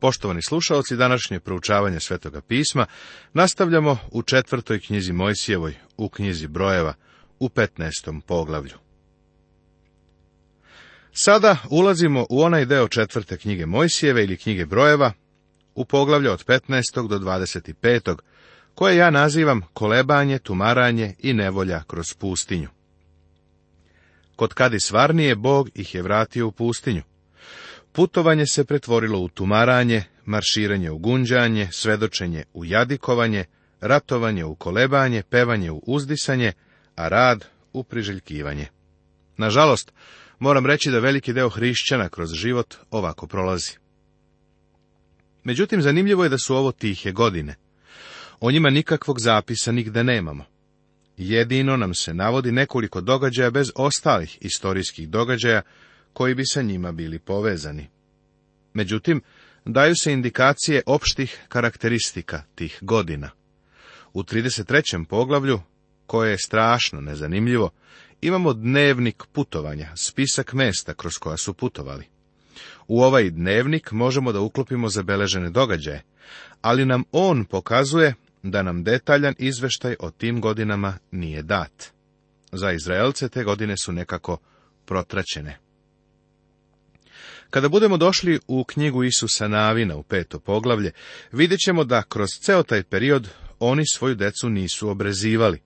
Poštovani slušaoci, današnje proučavanje Svetoga pisma nastavljamo u četvrtoj knjizi Mojsijevoj, u knjizi Brojeva, u 15. poglavlju. Sada ulazimo u onaj deo četvrte knjige Mojsijeve ili knjige Brojeva, u poglavlju od 15. do 25. koje ja nazivam kolebanje, tumaranje i nevolja kroz pustinju. Kod kadi svarnije Bog ih je vratio u pustinju. Putovanje se pretvorilo u tumaranje, marširanje u gunđanje, svedočenje u jadikovanje, ratovanje u kolebanje, pevanje u uzdisanje, a rad u priželjkivanje. Nažalost, moram reći da veliki deo hrišćana kroz život ovako prolazi. Međutim, zanimljivo je da su ovo tihe godine. O njima nikakvog zapisa nigde nemamo. Jedino nam se navodi nekoliko događaja bez ostalih istorijskih događaja koji bi sa njima bili povezani. Međutim, daju se indikacije opštih karakteristika tih godina. U 33. poglavlju, koje je strašno nezanimljivo, imamo dnevnik putovanja, spisak mesta kroz koja su putovali. U ovaj dnevnik možemo da uklopimo zabeležene događaje, ali nam on pokazuje da nam detaljan izveštaj o tim godinama nije dat. Za Izraelce te godine su nekako protraćene. Kada budemo došli u knjigu Isusa Navina u peto poglavlje, vidjet ćemo da kroz ceo taj period oni svoju decu nisu obrezivali.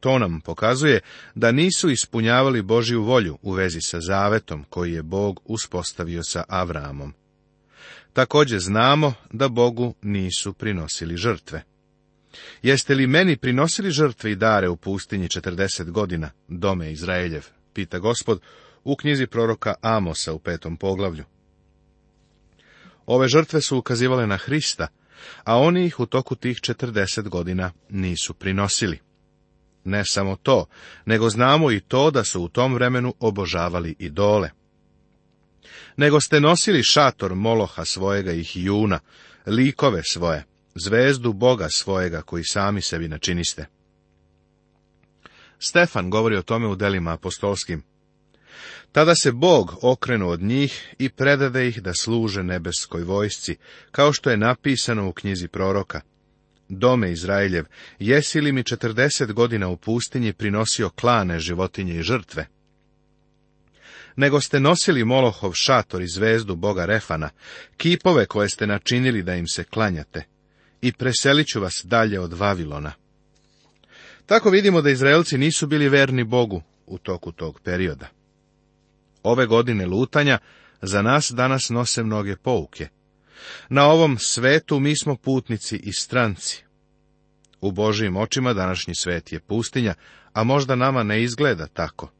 To nam pokazuje da nisu ispunjavali Božiju volju u vezi sa zavetom koji je Bog uspostavio sa Avramom. Također znamo da Bogu nisu prinosili žrtve. Jeste li meni prinosili žrtve i dare u pustinji 40 godina, dome Izraeljev, pita gospod, u knjizi proroka Amosa u petom poglavlju. Ove žrtve su ukazivale na Hrista, a oni ih u toku tih 40 godina nisu prinosili. Ne samo to, nego znamo i to da su u tom vremenu obožavali idole. Nego ste nosili šator moloha svojega i hijuna, likove svoje, zvezdu boga svojega koji sami sebi načiniste. Stefan govori o tome u delima apostolskim, tada se Bog okrenu od njih i predade ih da služe nebeskoj vojsci, kao što je napisano u knjizi proroka. Dome Izraeljev, jesi li mi četrdeset godina u pustinji prinosio klane, životinje i žrtve? Nego ste nosili Molohov šator i zvezdu boga Refana, kipove koje ste načinili da im se klanjate, i preselit ću vas dalje od Vavilona. Tako vidimo da Izraelci nisu bili verni Bogu u toku tog perioda. Ove godine lutanja za nas danas nose mnoge pouke. Na ovom svetu mi smo putnici i stranci. U Božijim očima današnji svet je pustinja, a možda nama ne izgleda tako.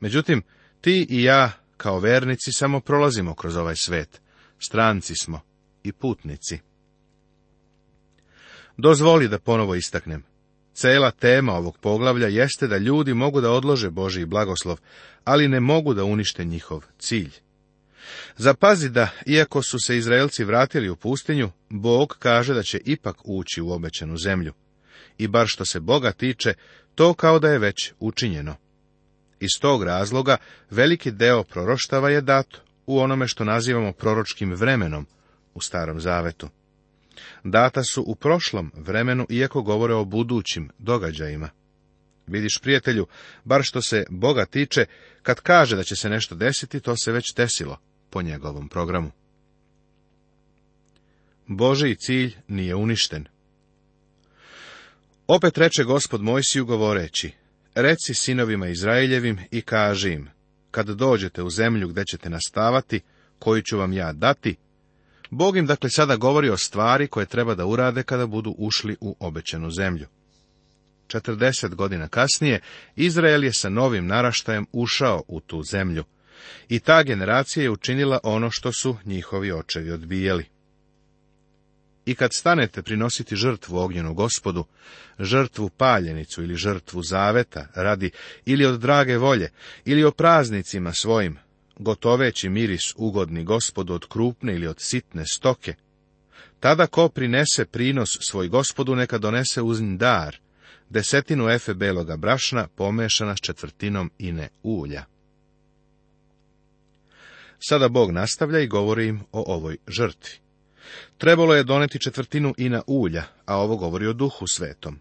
Međutim, ti i ja, kao vernici, samo prolazimo kroz ovaj svet. Stranci smo i putnici. Dozvoli da ponovo istaknem. Cela tema ovog poglavlja jeste da ljudi mogu da odlože Boži blagoslov, ali ne mogu da unište njihov cilj. Zapazi da, iako su se Izraelci vratili u pustinju, Bog kaže da će ipak ući u obećanu zemlju. I bar što se Boga tiče, to kao da je već učinjeno. Iz tog razloga veliki deo proroštava je dat u onome što nazivamo proročkim vremenom u Starom Zavetu data su u prošlom vremenu, iako govore o budućim događajima. Vidiš, prijatelju, bar što se Boga tiče, kad kaže da će se nešto desiti, to se već desilo po njegovom programu. Boži cilj nije uništen. Opet reče gospod Mojsiju govoreći, reci sinovima Izraeljevim i kaži im, kad dođete u zemlju gdje ćete nastavati, koju ću vam ja dati, Bog im dakle sada govori o stvari koje treba da urade kada budu ušli u obećanu zemlju. Četrdeset godina kasnije Izrael je sa novim naraštajem ušao u tu zemlju i ta generacija je učinila ono što su njihovi očevi odbijeli. I kad stanete prinositi žrtvu ognjenu gospodu, žrtvu paljenicu ili žrtvu zaveta radi ili od drage volje ili o praznicima svojim, gotoveći miris ugodni gospodu od krupne ili od sitne stoke, tada ko prinese prinos svoj gospodu, neka donese uz dar, desetinu efe beloga brašna pomešana s četvrtinom ine ulja. Sada Bog nastavlja i govori im o ovoj žrtvi. Trebalo je doneti četvrtinu ina ulja, a ovo govori o duhu svetom.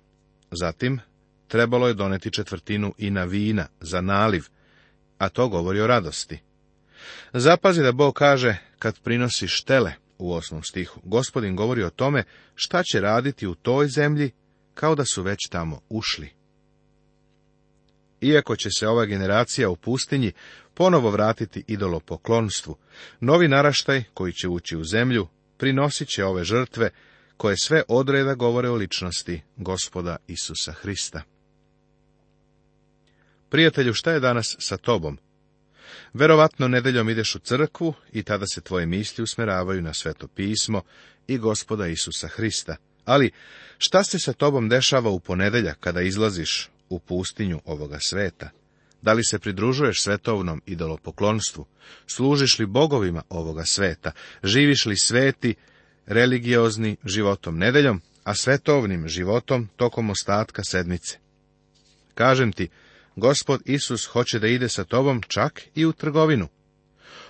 Zatim, trebalo je doneti četvrtinu ina vina za naliv, a to govori o radosti. Zapazi da Bog kaže kad prinosi štele u osnom stihu. Gospodin govori o tome šta će raditi u toj zemlji kao da su već tamo ušli. Iako će se ova generacija u pustinji ponovo vratiti idolopoklonstvu, novi naraštaj koji će ući u zemlju prinosit će ove žrtve koje sve odreda govore o ličnosti gospoda Isusa Hrista. Prijatelju, šta je danas sa tobom? Verovatno nedeljom ideš u crkvu i tada se tvoje misli usmeravaju na sveto pismo i gospoda Isusa Hrista. Ali šta se sa tobom dešava u ponedjeljak kada izlaziš u pustinju ovoga sveta? Da li se pridružuješ svetovnom idolopoklonstvu? Služiš li bogovima ovoga sveta? Živiš li sveti, religiozni životom nedeljom, a svetovnim životom tokom ostatka sedmice? Kažem ti, Gospod Isus hoće da ide sa tobom čak i u trgovinu.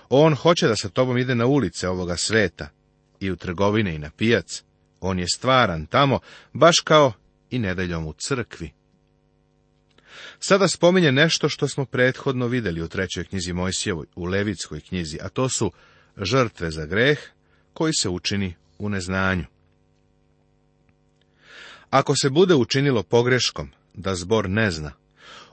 On hoće da sa tobom ide na ulice ovoga sveta i u trgovine i na pijac. On je stvaran tamo, baš kao i nedeljom u crkvi. Sada spominje nešto što smo prethodno vidjeli u trećoj knjizi Mojsijevoj, u Levitskoj knjizi, a to su žrtve za greh koji se učini u neznanju. Ako se bude učinilo pogreškom, da zbor ne zna,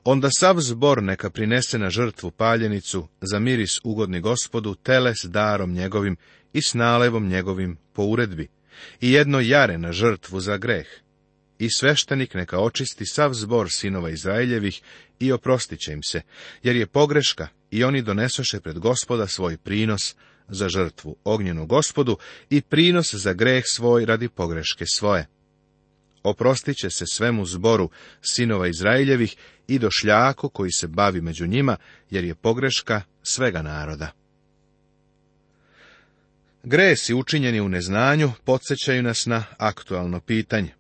Onda sav zbor neka prinese na žrtvu paljenicu, za miris ugodni gospodu, tele s darom njegovim i s nalevom njegovim po uredbi, i jedno jare na žrtvu za greh. I sveštenik neka očisti sav zbor sinova Izraeljevih i oprostit će im se, jer je pogreška i oni donesoše pred gospoda svoj prinos za žrtvu ognjenu gospodu i prinos za greh svoj radi pogreške svoje oprostit će se svemu zboru sinova Izraeljevih i došljaku koji se bavi među njima, jer je pogreška svega naroda. Gresi učinjeni u neznanju podsjećaju nas na aktualno pitanje.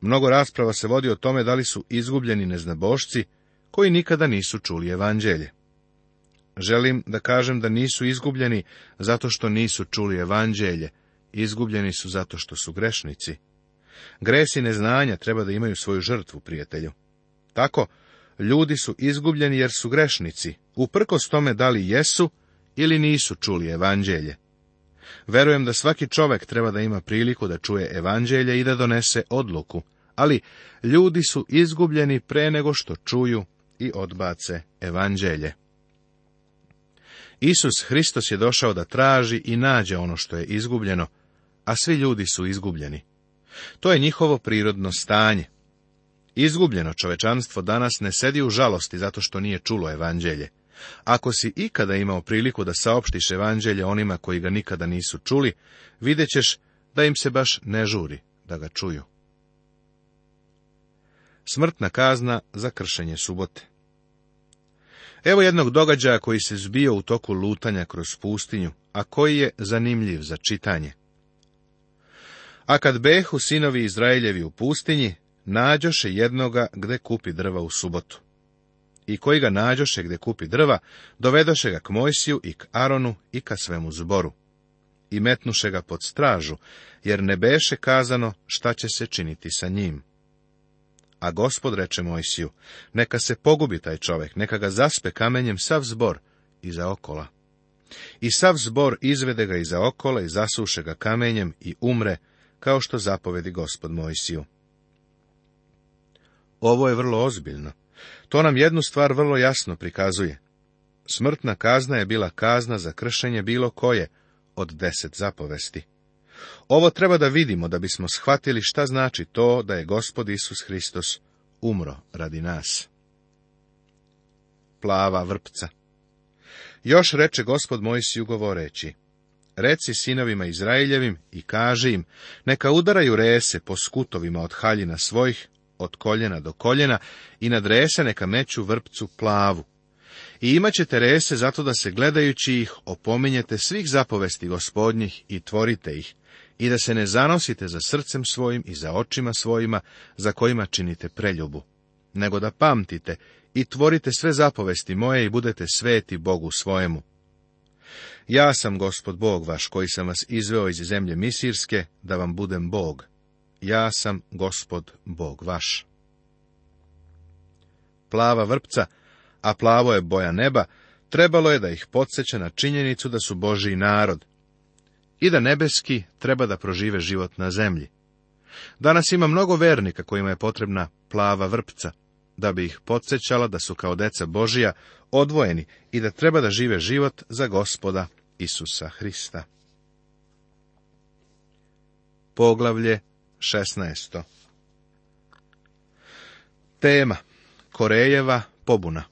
Mnogo rasprava se vodi o tome da li su izgubljeni neznabošci koji nikada nisu čuli evanđelje. Želim da kažem da nisu izgubljeni zato što nisu čuli evanđelje, izgubljeni su zato što su grešnici. Gresi neznanja treba da imaju svoju žrtvu, prijatelju. Tako, ljudi su izgubljeni jer su grešnici, uprkos tome da li jesu ili nisu čuli evanđelje. Verujem da svaki čovek treba da ima priliku da čuje evanđelje i da donese odluku, ali ljudi su izgubljeni pre nego što čuju i odbace evanđelje. Isus Hristos je došao da traži i nađe ono što je izgubljeno, a svi ljudi su izgubljeni. To je njihovo prirodno stanje. Izgubljeno čovečanstvo danas ne sedi u žalosti zato što nije čulo evanđelje. Ako si ikada imao priliku da saopštiš evanđelje onima koji ga nikada nisu čuli, vidjet ćeš da im se baš ne žuri da ga čuju. Smrtna kazna za kršenje subote Evo jednog događaja koji se zbio u toku lutanja kroz pustinju, a koji je zanimljiv za čitanje. A kad behu sinovi Izraeljevi u pustinji, nađoše jednoga gde kupi drva u subotu. I koji ga nađoše gde kupi drva, dovedoše ga k Mojsiju i k Aronu i ka svemu zboru. I metnuše ga pod stražu, jer ne beše kazano šta će se činiti sa njim. A gospod reče Mojsiju, neka se pogubi taj čovek, neka ga zaspe kamenjem sav zbor iza okola. I sav zbor izvede ga iza okola i zasuše ga kamenjem i umre, kao što zapovedi gospod Mojsiju. Ovo je vrlo ozbiljno. To nam jednu stvar vrlo jasno prikazuje. Smrtna kazna je bila kazna za kršenje bilo koje od deset zapovesti. Ovo treba da vidimo da bismo shvatili šta znači to da je gospod Isus Hristos umro radi nas. Plava vrpca Još reče gospod Mojsiju govoreći, reci sinovima Izraeljevim i kaže im, neka udaraju rese po skutovima od haljina svojih, od koljena do koljena, i nad rese neka meću vrpcu plavu. I imat ćete rese zato da se gledajući ih opominjete svih zapovesti gospodnjih i tvorite ih, i da se ne zanosite za srcem svojim i za očima svojima, za kojima činite preljubu, nego da pamtite i tvorite sve zapovesti moje i budete sveti Bogu svojemu ja sam gospod Bog vaš, koji sam vas izveo iz zemlje Misirske, da vam budem Bog. Ja sam gospod Bog vaš. Plava vrpca, a plavo je boja neba, trebalo je da ih podsjeća na činjenicu da su Božiji narod i da nebeski treba da prožive život na zemlji. Danas ima mnogo vernika kojima je potrebna plava vrpca da bi ih podsjećala da su kao deca Božija odvojeni i da treba da žive život za gospoda Isusa Hrista. Poglavlje 16. Tema Korejeva pobuna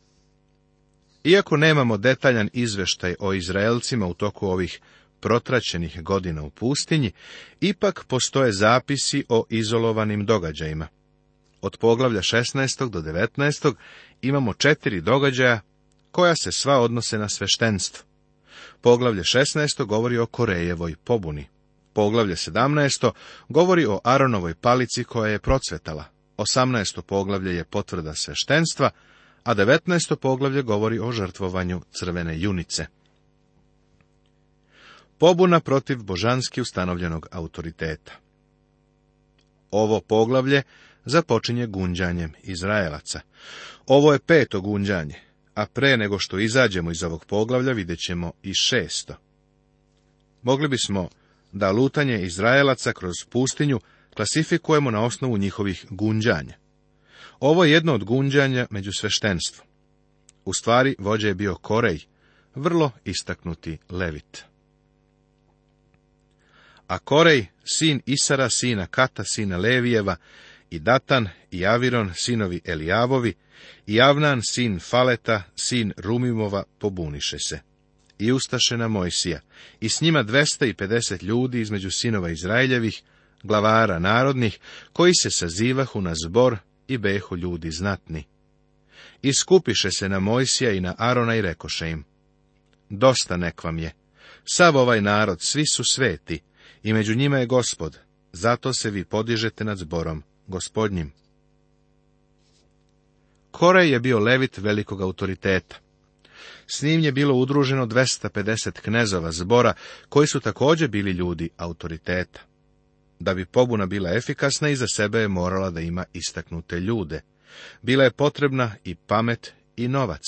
Iako nemamo detaljan izveštaj o Izraelcima u toku ovih protraćenih godina u pustinji, ipak postoje zapisi o izolovanim događajima. Od poglavlja 16. do 19. imamo četiri događaja koja se sva odnose na sveštenstvo. Poglavlje 16. govori o Korejevoj pobuni. Poglavlje 17. govori o Aronovoj palici koja je procvetala. 18. poglavlje je potvrda sveštenstva, a 19. poglavlje govori o žrtvovanju crvene junice. Pobuna protiv božanski ustanovljenog autoriteta. Ovo poglavlje započinje gunđanjem Izraelaca. Ovo je peto gunđanje, a pre nego što izađemo iz ovog poglavlja vidjet ćemo i šesto. Mogli bismo da lutanje Izraelaca kroz pustinju klasifikujemo na osnovu njihovih gunđanja. Ovo je jedno od gunđanja među sveštenstvom. U stvari, vođe je bio Korej, vrlo istaknuti levit. A Korej, sin Isara, sina Kata, sina Levijeva, i Datan, i Aviron, sinovi Elijavovi, i Avnan, sin Faleta, sin Rumimova, pobuniše se. I ustaše na Mojsija, i s njima 250 ljudi između sinova Izraeljevih, glavara narodnih, koji se sazivahu na zbor i behu ljudi znatni. I skupiše se na Mojsija i na Arona i rekoše im, Dosta nek vam je, sav ovaj narod, svi su sveti, i među njima je gospod, zato se vi podižete nad zborom gospodnjim. Kore je bio levit velikog autoriteta. S njim je bilo udruženo 250 knezova zbora, koji su također bili ljudi autoriteta. Da bi pobuna bila efikasna, iza sebe je morala da ima istaknute ljude. Bila je potrebna i pamet i novac.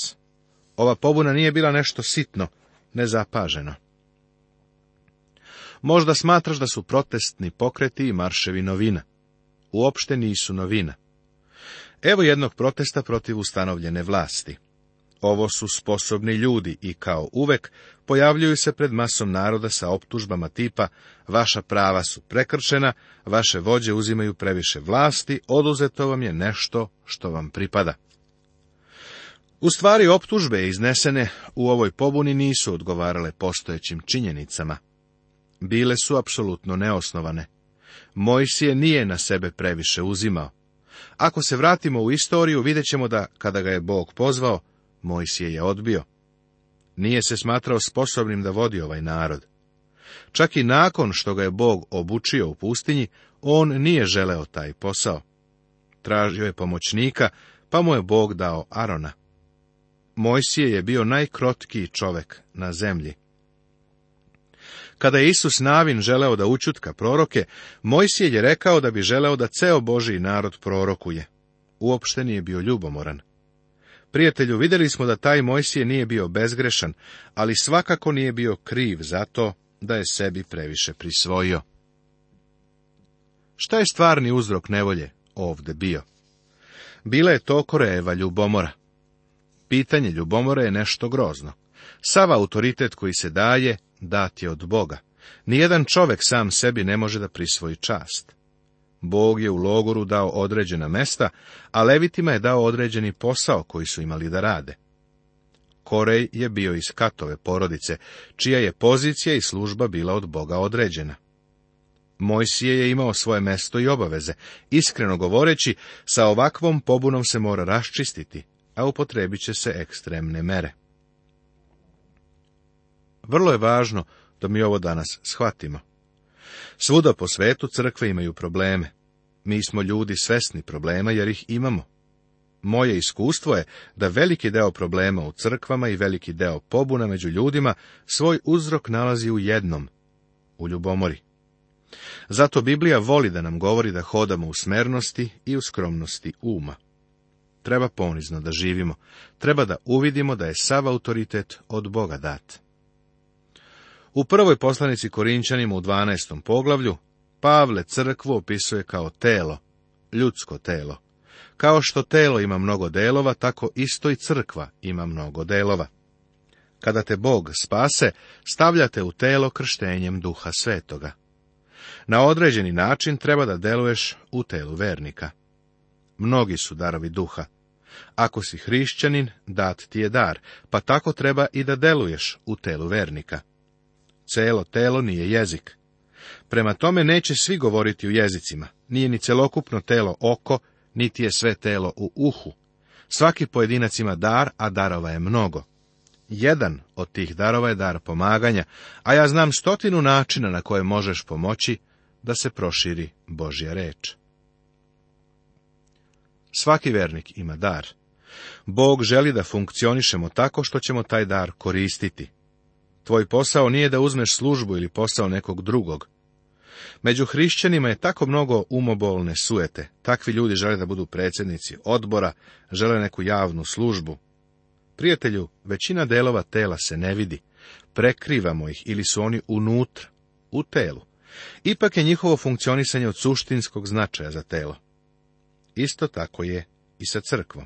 Ova pobuna nije bila nešto sitno, nezapaženo. Možda smatraš da su protestni pokreti i marševi novina uopšte nisu novina. Evo jednog protesta protiv ustanovljene vlasti. Ovo su sposobni ljudi i kao uvek pojavljuju se pred masom naroda sa optužbama tipa vaša prava su prekršena, vaše vođe uzimaju previše vlasti, oduzeto vam je nešto što vam pripada. U stvari optužbe iznesene u ovoj pobuni nisu odgovarale postojećim činjenicama. Bile su apsolutno neosnovane. Mojsije nije na sebe previše uzimao. Ako se vratimo u istoriju, vidjet ćemo da, kada ga je Bog pozvao, Mojsije je odbio. Nije se smatrao sposobnim da vodi ovaj narod. Čak i nakon što ga je Bog obučio u pustinji, on nije želeo taj posao. Tražio je pomoćnika, pa mu je Bog dao Arona. Mojsije je bio najkrotki čovek na zemlji. Kada je Isus Navin želeo da učutka proroke, Mojsije je rekao da bi želeo da ceo Boži narod prorokuje. Uopšte nije bio ljubomoran. Prijatelju, vidjeli smo da taj Mojsije nije bio bezgrešan, ali svakako nije bio kriv zato da je sebi previše prisvojio. Šta je stvarni uzrok nevolje ovde bio? Bila je to korejeva ljubomora. Pitanje ljubomore je nešto grozno. Sav autoritet koji se daje dat je od Boga. Nijedan čovek sam sebi ne može da prisvoji čast. Bog je u logoru dao određena mesta, a levitima je dao određeni posao koji su imali da rade. Korej je bio iz katove porodice, čija je pozicija i služba bila od Boga određena. Mojsije je imao svoje mesto i obaveze, iskreno govoreći, sa ovakvom pobunom se mora raščistiti, a upotrebiće će se ekstremne mere. Vrlo je važno da mi ovo danas shvatimo. Svuda po svetu crkve imaju probleme. Mi smo ljudi svesni problema jer ih imamo. Moje iskustvo je da veliki deo problema u crkvama i veliki deo pobuna među ljudima svoj uzrok nalazi u jednom, u ljubomori. Zato Biblija voli da nam govori da hodamo u smernosti i u skromnosti uma. Treba ponizno da živimo, treba da uvidimo da je sav autoritet od Boga dat. U prvoj poslanici Korinčanima u 12. poglavlju Pavle crkvu opisuje kao telo, ljudsko telo. Kao što telo ima mnogo delova, tako isto i crkva ima mnogo delova. Kada te Bog spase, stavljate u telo krštenjem duha svetoga. Na određeni način treba da deluješ u telu vernika. Mnogi su darovi duha. Ako si hrišćanin, dat ti je dar, pa tako treba i da deluješ u telu vernika. Celo telo nije jezik. Prema tome neće svi govoriti u jezicima, nije ni celokupno telo oko, niti je sve telo u uhu. Svaki pojedinac ima dar, a darova je mnogo. Jedan od tih darova je dar pomaganja, a ja znam stotinu načina na koje možeš pomoći da se proširi Božja reč. Svaki vernik ima dar. Bog želi da funkcionišemo tako što ćemo taj dar koristiti. Tvoj posao nije da uzmeš službu ili posao nekog drugog. Među hrišćanima je tako mnogo umobolne sujete. Takvi ljudi žele da budu predsjednici odbora, žele neku javnu službu. Prijatelju, većina delova tela se ne vidi. Prekrivamo ih ili su oni unutra, u telu. Ipak je njihovo funkcionisanje od suštinskog značaja za telo. Isto tako je i sa crkvom.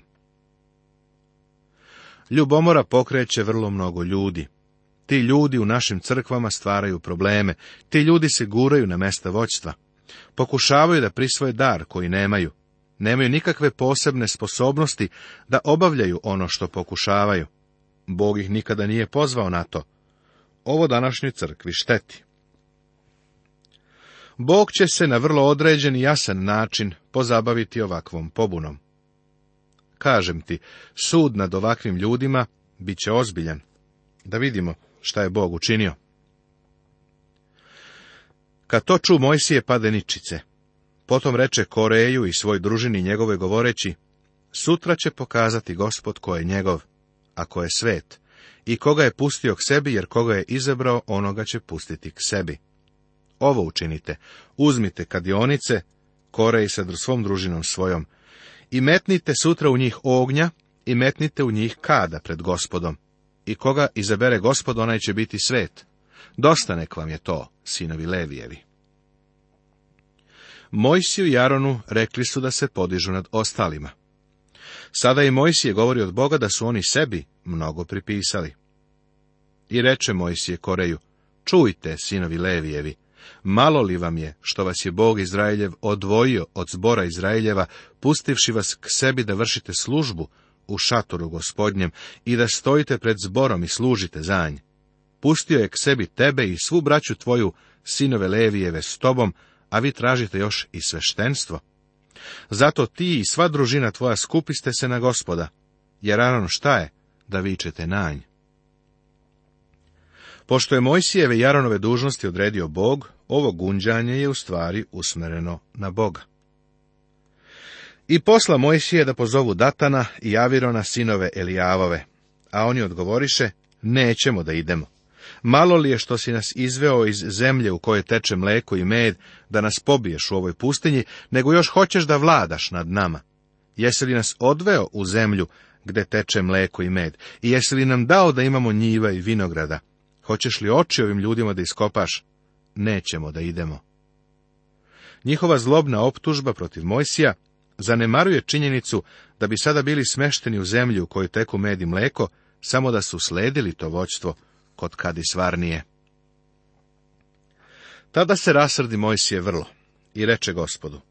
Ljubomora pokreće vrlo mnogo ljudi. Ti ljudi u našim crkvama stvaraju probleme, ti ljudi se guraju na mesta voćstva. Pokušavaju da prisvoje dar koji nemaju. Nemaju nikakve posebne sposobnosti da obavljaju ono što pokušavaju. Bog ih nikada nije pozvao na to. Ovo današnjoj crkvi šteti. Bog će se na vrlo određen i jasan način pozabaviti ovakvom pobunom. Kažem ti, sud nad ovakvim ljudima bit će ozbiljan. Da vidimo, šta je Bog učinio. Kad to ču Mojsije pade ničice. Potom reče Koreju i svoj družini njegove govoreći, sutra će pokazati gospod ko je njegov, a ko je svet, i koga je pustio k sebi, jer koga je izabrao, onoga će pustiti k sebi. Ovo učinite, uzmite kadionice, Korej sa svom družinom svojom, i metnite sutra u njih ognja, i metnite u njih kada pred gospodom, i koga izabere gospod, onaj će biti svet. Dosta nek vam je to, sinovi Levijevi. Mojsiju i Jaronu rekli su da se podižu nad ostalima. Sada i Mojsije govori od Boga da su oni sebi mnogo pripisali. I reče Mojsije Koreju, čujte, sinovi Levijevi, malo li vam je što vas je Bog Izraeljev odvojio od zbora Izraeljeva, pustivši vas k sebi da vršite službu u šatoru gospodnjem i da stojite pred zborom i služite za nj. Pustio je k sebi tebe i svu braću tvoju, sinove Levijeve, s tobom, a vi tražite još i sveštenstvo. Zato ti i sva družina tvoja skupiste se na gospoda, jer Aron šta je, da vičete na nj. Pošto je Mojsijeve i Aronove dužnosti odredio Bog, ovo gunđanje je u stvari usmereno na Boga. I posla Mojsije da pozovu Datana i Avirona sinove Elijavove. A oni odgovoriše, nećemo da idemo. Malo li je što si nas izveo iz zemlje u kojoj teče mleko i med, da nas pobiješ u ovoj pustinji, nego još hoćeš da vladaš nad nama. Jesi li nas odveo u zemlju gde teče mleko i med? I jesi li nam dao da imamo njiva i vinograda? Hoćeš li oči ovim ljudima da iskopaš? Nećemo da idemo. Njihova zlobna optužba protiv Mojsija zanemaruje činjenicu da bi sada bili smešteni u zemlju u kojoj teku med i mleko, samo da su sledili to voćstvo kod kad Kadisvarnije. Tada se rasrdi Mojsije vrlo i reče gospodu,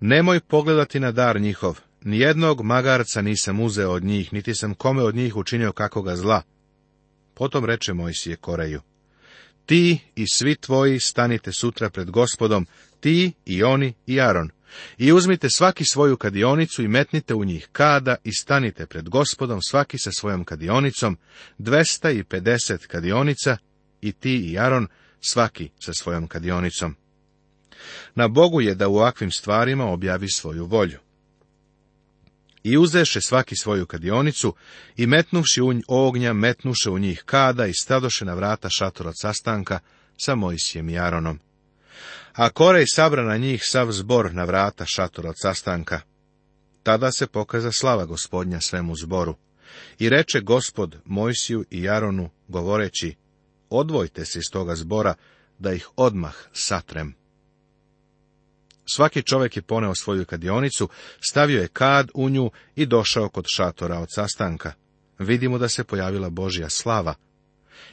nemoj pogledati na dar njihov, nijednog magarca nisam uzeo od njih, niti sam kome od njih učinio kakoga zla. Potom reče Mojsije Koreju, ti i svi tvoji stanite sutra pred gospodom, ti i oni i Aron, i uzmite svaki svoju kadionicu i metnite u njih kada i stanite pred gospodom svaki sa svojom kadionicom, pedeset kadionica i ti i Jaron svaki sa svojom kadionicom. Na Bogu je da u ovakvim stvarima objavi svoju volju. I uzeše svaki svoju kadionicu i metnuši u ognja, metnuše u njih kada i stadoše na vrata šatora sastanka sa Mojsijem i Jaronom. A Korej sabra na njih sav zbor na vrata šatora od sastanka. Tada se pokaza slava gospodnja svemu zboru. I reče gospod Mojsiju i Jaronu, govoreći, odvojte se iz toga zbora, da ih odmah satrem. Svaki čovjek je poneo svoju kadionicu, stavio je kad u nju i došao kod šatora od sastanka. Vidimo da se pojavila Božja slava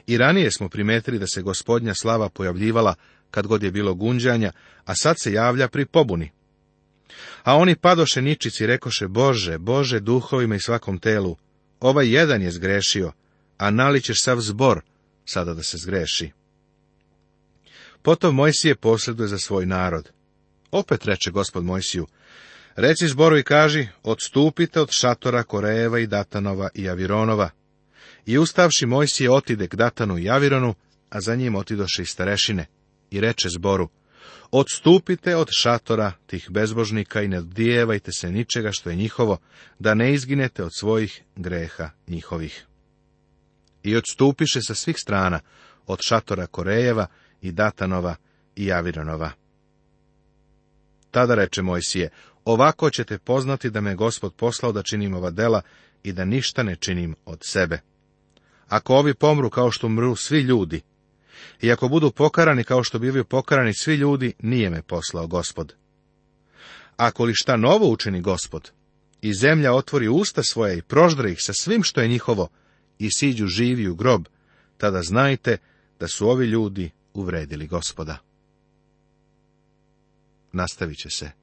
i ranije smo primetili da se gospodnja slava pojavljivala kad god je bilo gunđanja, a sad se javlja pri pobuni. A oni padoše ničici rekoše, Bože, Bože, duhovima i svakom telu, ovaj jedan je zgrešio, a ćeš sav zbor, sada da se zgreši. Potom Mojsije posleduje za svoj narod. Opet reče gospod Mojsiju, reci zboru i kaži, odstupite od šatora Korejeva i Datanova i Avironova, i ustavši Mojsije otide k Datanu i Javironu, a za njim otidoše i starešine. I reče zboru, odstupite od šatora tih bezbožnika i ne dijevajte se ničega što je njihovo, da ne izginete od svojih greha njihovih. I odstupiše sa svih strana, od šatora Korejeva i Datanova i Javironova. Tada reče Mojsije, ovako ćete poznati da me gospod poslao da činim ova dela i da ništa ne činim od sebe. Ako ovi pomru kao što mru svi ljudi, i ako budu pokarani kao što bivaju pokarani svi ljudi, nije me poslao gospod. Ako li šta novo učini gospod, i zemlja otvori usta svoje i proždra ih sa svim što je njihovo, i siđu živi u grob, tada znajte da su ovi ljudi uvredili gospoda. Nastavit će se